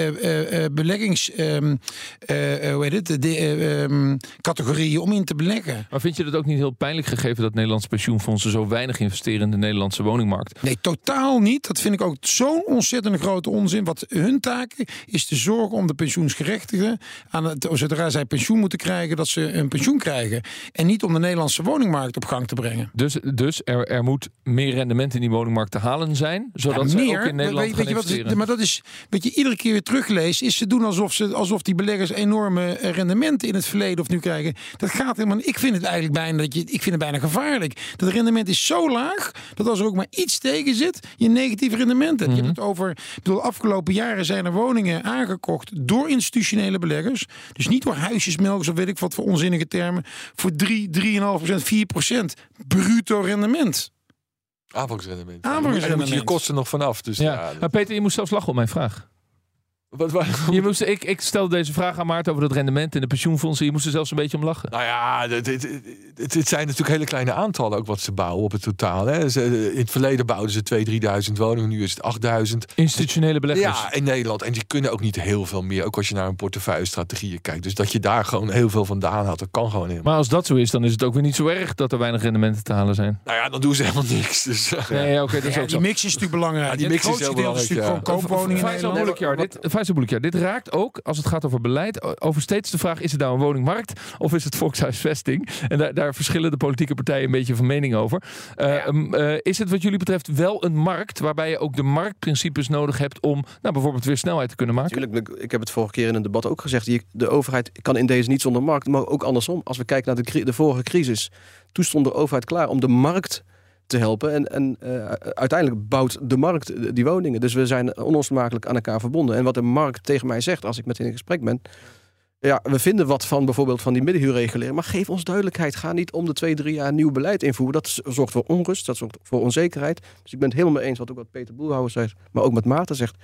beleggings, hoe heet het, de, eh, ehm, categorieën om in te beleggen. Maar vind je dat ook niet heel pijnlijk gegeven dat Nederlandse pensioenfondsen zo weinig investeren in de Nederlandse woningmarkt? Nee, totaal niet. Dat vind ik ook zo'n ontzettend grote onzin. Wat hun taak is te zorgen om de pensioensgerechtigden, aan het, zodra zij pensioen moeten krijgen, dat ze een pensioen krijgen. En niet om de Nederlandse woningmarkt op gang te brengen. Dus, dus er, er moet meer rendement in die woningmarkt te halen zijn, zodat Ja, ze ook in Nederland weet, gaan weet wat investeren. maar dat is wat je iedere keer weer terugleest, is ze doen alsof ze alsof die beleggers enorme eh, rendementen in het verleden of nu krijgen. Dat gaat helemaal. Ik vind het eigenlijk bijna dat je. Ik vind het bijna gevaarlijk. Dat rendement is zo laag dat als er ook maar iets tegen zit, je negatief rendement hebt. Je hebt het over. Ik bedoel, afgelopen jaren zijn er woningen aangekocht door institutionele beleggers. Dus niet door huisjesmelkers of weet ik wat voor onzinnige termen. Voor 3, 3,5 procent, 4 procent bruto rendement. Aanvangsrendement. Aanvangsrendement. Moet je je kosten nog vanaf. Dus ja, ja. Maar Peter, je moest zelfs lachen op mijn vraag. Wat, wat- Je moest, ik, ik stelde deze vraag aan Maarten over het rendement in de pensioenfondsen. Je moest er zelfs een beetje om lachen. Nou ja, het, het, het, het zijn natuurlijk hele kleine aantallen ook wat ze bouwen op het totaal. Hè. Ze, in het verleden bouwden ze 2.000, 3.000 woningen, nu is het 8.000. Institutionele beleggers. Ja, in Nederland. En die kunnen ook niet heel veel meer. Ook als je naar een portefeuille-strategieën kijkt. Dus dat je daar gewoon heel veel vandaan had, dat kan gewoon helemaal. Maar als dat zo is, dan is het ook weer niet zo erg dat er weinig rendementen te halen zijn. Nou ja, dan doen ze helemaal niks. Dus, Nee, oké, dat is Ja, ook die zo. mix is natuurlijk belangrijk. Ja, die Het mix is heel deel is belangrijk, natuurlijk gewoon koopwoningen Faisal dit raakt ook, als het gaat over beleid, over steeds de vraag: is het nou een woningmarkt of is het volkshuisvesting? En daar, daar verschillen de politieke partijen een beetje van mening over. Eh, eh, is het wat jullie betreft wel een markt waarbij je ook de marktprincipes nodig hebt om nou, bijvoorbeeld weer snelheid te kunnen maken? Natuurlijk, ik heb het vorige keer in een debat ook gezegd. De overheid kan in deze niet zonder markt, maar ook andersom. Als we kijken naar de, de vorige crisis, toen stond de overheid klaar om de markt te helpen. En, en eh, uiteindelijk bouwt de markt die woningen. Dus we zijn onlosmakelijk aan elkaar verbonden. En wat de markt tegen mij zegt als ik met hen in gesprek ben, Ja, we vinden wat van bijvoorbeeld van die middenhuurregulering. Maar geef ons duidelijkheid. Ga niet om de twee, drie jaar nieuw beleid invoeren. Dat zorgt voor onrust, dat zorgt voor onzekerheid. Dus ik ben het helemaal mee eens wat ook wat Peter Boelhouwer zegt. Maar ook met Maarten zegt.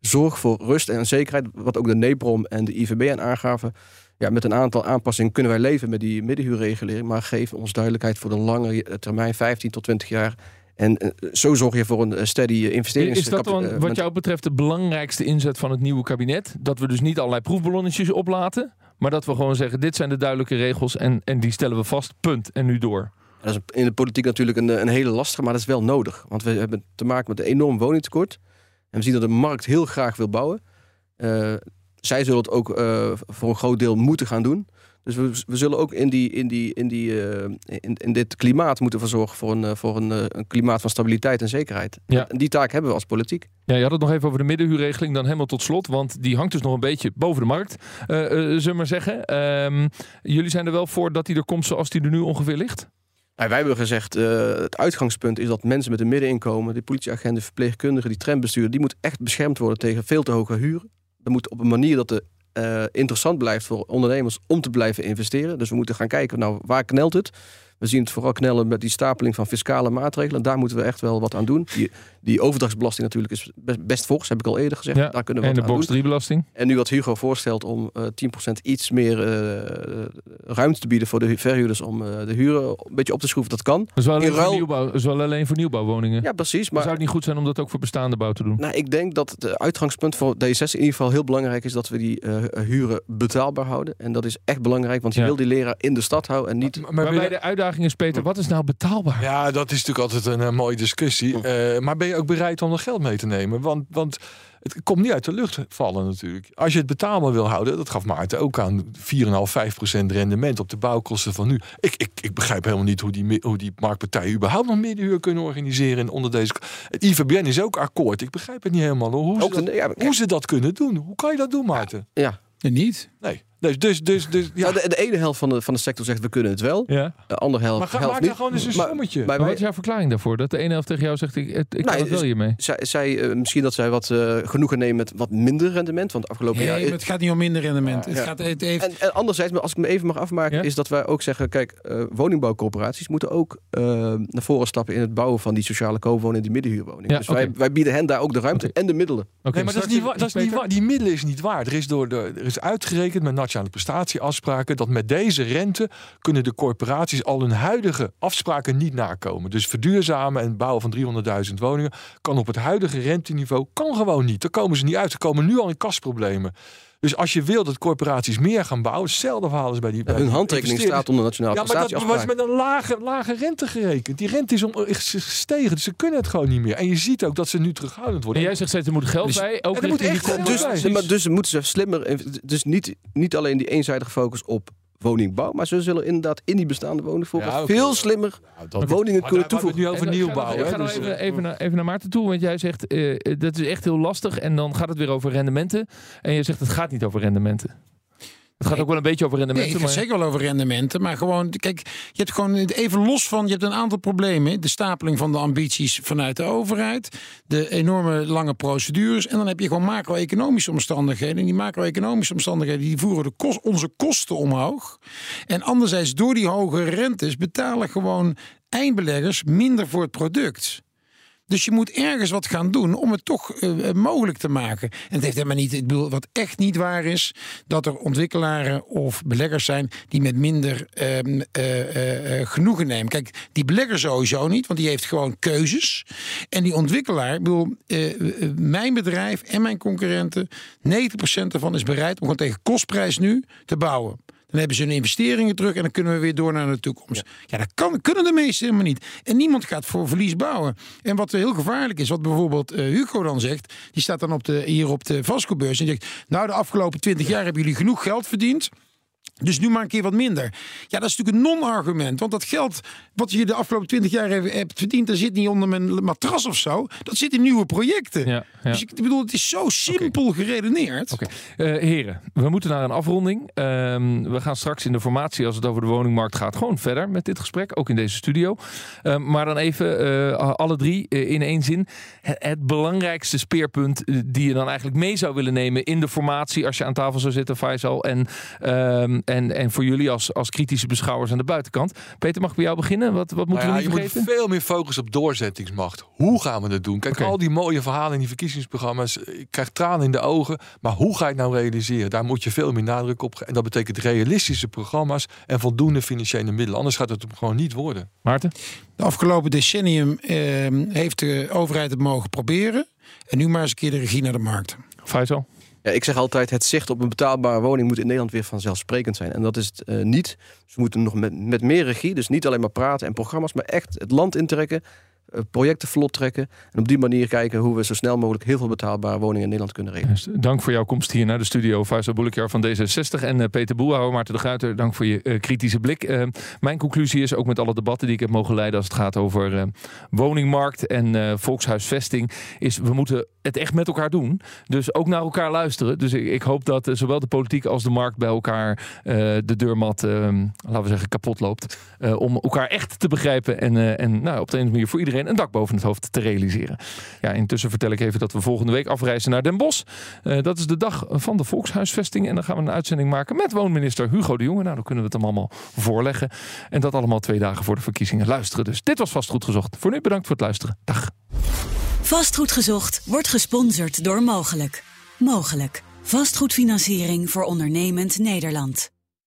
Zorg voor rust en zekerheid. Wat ook de NEPROM en de IVB aan aangaven. Ja, met een aantal aanpassingen kunnen wij leven met die middenhuurregulering. Maar geef ons duidelijkheid voor de lange termijn, 15 tot 20 jaar. En eh, zo zorg je voor een eh, steady eh, investerings... Is dat dan wat jou betreft de belangrijkste inzet van het nieuwe kabinet? Dat we dus niet allerlei proefballonnetjes oplaten, maar dat we gewoon zeggen: dit zijn de duidelijke regels en, en die stellen we vast. Punt. En nu door. Dat is in de politiek natuurlijk een, een hele lastige, maar dat is wel nodig. Want we hebben te maken met een enorm woningtekort. En we zien dat de markt heel graag wil bouwen. Zij zullen het ook eh, voor een groot deel moeten gaan doen. Dus we, we zullen ook in, die, in, die, in, die, eh, in, in dit klimaat moeten verzorgen voor, een, eh, voor een, een klimaat van stabiliteit en zekerheid. Ja. En die taak hebben we als politiek. Ja, je had het nog even over de middenhuurregeling, dan helemaal tot slot, want die hangt dus nog een beetje boven de markt, zullen we maar zeggen. Ehm, jullie zijn er wel voor dat die er komt zoals die er nu ongeveer ligt? Nou, wij hebben gezegd, het uitgangspunt is dat mensen met een middeninkomen, die politieagenten, verpleegkundigen, die trambestuurder, die moet echt beschermd worden tegen veel te hoge huren. Dat moet op een manier dat het eh, interessant blijft voor ondernemers om te blijven investeren. Dus we moeten gaan kijken, nou, waar knelt het? We zien het vooral knellen met die stapeling van fiscale maatregelen. Daar moeten we echt wel wat aan doen. Die, die overdrachtsbelasting natuurlijk is best, best fors, heb ik al eerder gezegd. Ja, Daar kunnen we En wat de aan box doen. 3 belasting? En nu wat Hugo voorstelt om eh 10% iets meer eh, ruimte te bieden voor de hu- verhuurders om eh, de huren een beetje op te schroeven, dat kan. Dat is wel alleen, In voor, ruil- nieuwbouw, is wel alleen voor nieuwbouwwoningen. Ja, precies. Maar Maar zou het niet goed zijn om dat ook voor bestaande bouw te doen? Nou, ik denk dat het uitgangspunt voor D66 in ieder geval heel belangrijk is dat we die eh, huren betaalbaar houden. En dat is echt belangrijk, want je Ja. wil die leraar in de stad houden en niet. Maar Waarbij ben je- de uitdaging is, Peter, wat is nou betaalbaar? Ja, dat is natuurlijk altijd een eh, mooie discussie. Eh, maar ben je ook bereid om er geld mee te nemen? Want, want het komt niet uit de lucht vallen natuurlijk. Als je het betaalbaar wil houden, dat gaf Maarten ook aan 4,5, 5 procent rendement op de bouwkosten van nu. Ik, ik, ik begrijp helemaal niet hoe die, hoe die marktpartijen überhaupt nog middenhuur kunnen organiseren. En onder deze, het IVBN is ook akkoord. Ik begrijp het niet helemaal hoor. hoe, Ook ze de- dat, ja, hoe ze dat kunnen doen. Hoe kan je dat doen, Maarten? Ja. En niet. Nee. Dus, dus, dus, dus ja. Nou, de, de ene helft van de, van de sector zegt we kunnen het wel. Ja. De andere helft, maar ga, helft maak niet. gewoon eens een Maar- sommetje. maar wat is jouw verklaring daarvoor? Dat de ene helft tegen jou zegt, ik, ik Nou, kan het wel dus- hiermee. zij, zij, eh, misschien dat zij wat eh, genoegen nemen met wat minder rendement. Want afgelopen Nee, jaar. maar het gaat niet om minder rendement. Het gaat, het heeft, En, en anderzijds, maar als ik me even mag afmaken, Ja? is dat wij ook zeggen: kijk, eh, woningbouwcorporaties moeten ook naar voren stappen in het bouwen van die sociale koopwoningen, die middenhuurwoningen. Ja, dus wij, wij bieden hen daar ook de ruimte en de middelen. Oké, nee, maar dat is, niet waar, dat is niet Peter? waar. Die middelen is niet waar. Er is, door de, er is uitgerekend met nationale prestatieafspraken dat met deze rente kunnen de corporaties al hun huidige afspraken niet nakomen. Dus verduurzamen en bouwen van 300.000 woningen kan op het huidige renteniveau kan gewoon niet. Daar komen ze niet uit. Ze komen nu al in kasproblemen. Dus als je wil dat corporaties meer gaan bouwen, hetzelfde verhaal is bij die. bij hun handtekening staat onder nationale Ja, maar dat was met een lage, lage rente gerekend. Die rente is om, is gestegen, dus ze kunnen het gewoon niet meer. En je ziet ook dat ze nu terughoudend En worden. jij zegt steeds, er moet geld Dus- bij. Ook er moet echt geld corporaties. bij. Dus, maar dus moeten ze slimmer. Dus niet, niet alleen die eenzijdige focus op woningbouw, maar ze zullen inderdaad in die bestaande woningvoorraad Ja, veel slimmer Nou, dat- woningen kunnen toevoegen. het nu over nieuwbouw. Ik ga dus, even, eh, even, naar, even naar Maarten toe, want jij zegt eh, eh, dat is echt heel lastig en dan gaat het weer over rendementen. En je zegt het gaat niet over rendementen. Het gaat Nee. ook wel een beetje over Nee, rendementen. het gaat maar... zeker wel over rendementen. Maar gewoon, kijk, je hebt gewoon even los van, je hebt een aantal problemen. De stapeling van de ambities vanuit de overheid. De enorme lange procedures. En dan heb je gewoon macro-economische omstandigheden. En die macro-economische omstandigheden die voeren de kost, onze kosten omhoog. En anderzijds, door die hoge rentes betalen gewoon eindbeleggers minder voor het product. Dus je moet ergens wat gaan doen om het toch eh, eh, mogelijk te maken. En het heeft helemaal niet, ik bedoel, wat echt niet waar is, dat er ontwikkelaren of beleggers zijn die met minder ehm, eh, genoegen nemen. Kijk, die belegger sowieso niet, want die heeft gewoon keuzes. En die ontwikkelaar, ik bedoel, mijn bedrijf en mijn concurrenten, 90% ervan is bereid om gewoon tegen kostprijs nu te bouwen. Dan hebben ze hun investeringen terug en dan kunnen we weer door naar de toekomst. Ja, dat kan, kunnen de meesten helemaal niet. En niemand gaat voor verlies bouwen. En wat heel gevaarlijk is, wat bijvoorbeeld eh, Hugo dan zegt, die staat dan op de, hier op de vastgoedbeurs en zegt, nou de afgelopen 20 jaar hebben jullie genoeg geld verdiend. Dus nu maar een keer wat minder. Ja, dat is natuurlijk een non-argument. Want dat geld wat je de afgelopen twintig jaar hebt verdiend... dat zit niet onder mijn matras of zo. Dat zit in nieuwe projecten. Ja, ja. Dus ik bedoel, het is zo simpel geredeneerd. Oké, Eh, heren, we moeten naar een afronding. Ehm, we gaan straks in de formatie, als het over de woningmarkt gaat, gewoon verder met dit gesprek, ook in deze studio. Ehm, maar dan even eh, alle drie eh, in één zin. Het, het belangrijkste speerpunt die je dan eigenlijk mee zou willen nemen in de formatie, als je aan tafel zou zitten, Faisal, en, ehm, en, en voor jullie als, als kritische beschouwers aan de buitenkant. Peter, mag ik bij jou beginnen? Wat, wat moeten Nou we ja, niet je moet veel meer focussen op doorzettingsmacht. Hoe gaan we dat doen? Kijk, al die mooie verhalen in die verkiezingsprogramma's. Ik krijg tranen in de ogen. Maar hoe ga je het nou realiseren? Daar moet je veel meer nadruk op. En dat betekent realistische programma's en voldoende financiële middelen. Anders gaat het gewoon niet worden. Maarten? De afgelopen decennium ehm, heeft de overheid het mogen proberen. En nu maar eens een keer de regie naar de markt. Faisal? Ja, ik zeg altijd, het zicht op een betaalbare woning moet in Nederland weer vanzelfsprekend zijn. En dat is het eh, niet. We moeten nog met, met meer regie, dus niet alleen maar praten en programma's, maar echt het land intrekken, projecten vlot trekken. En op die manier kijken hoe we zo snel mogelijk heel veel betaalbare woningen in Nederland kunnen regelen. Dank voor jouw komst hier naar de studio. Faisal Boelekjar van D66 en eh, Peter Boelhouwer, Maarten de Gruiter. Dank voor je eh, kritische blik. Eh, mijn conclusie is ook met alle debatten die ik heb mogen leiden als het gaat over eh, woningmarkt en eh, volkshuisvesting, is we moeten het echt met elkaar doen. Dus ook naar elkaar luisteren. Dus ik, ik hoop dat eh, zowel de politiek als de markt bij elkaar eh, de deurmat, eh, laten we zeggen, kapot loopt. eh, om elkaar echt te begrijpen en, eh, en nou, op de een of andere manier voor iedereen een dak boven het hoofd te realiseren. Ja, intussen vertel ik even dat we volgende week afreizen naar Den Bosch. Eh, dat is de dag van de volkshuisvesting. En dan gaan we een uitzending maken met woonminister Hugo de Jonge. Nou, dan kunnen we het hem allemaal voorleggen. En dat allemaal twee dagen voor de verkiezingen luisteren. Dus dit was vast goed gezocht. Voor nu bedankt voor het luisteren. Dag. Vastgoed gezocht wordt gesponsord door Mogelijk. Mogelijk. Vastgoedfinanciering voor ondernemend Nederland.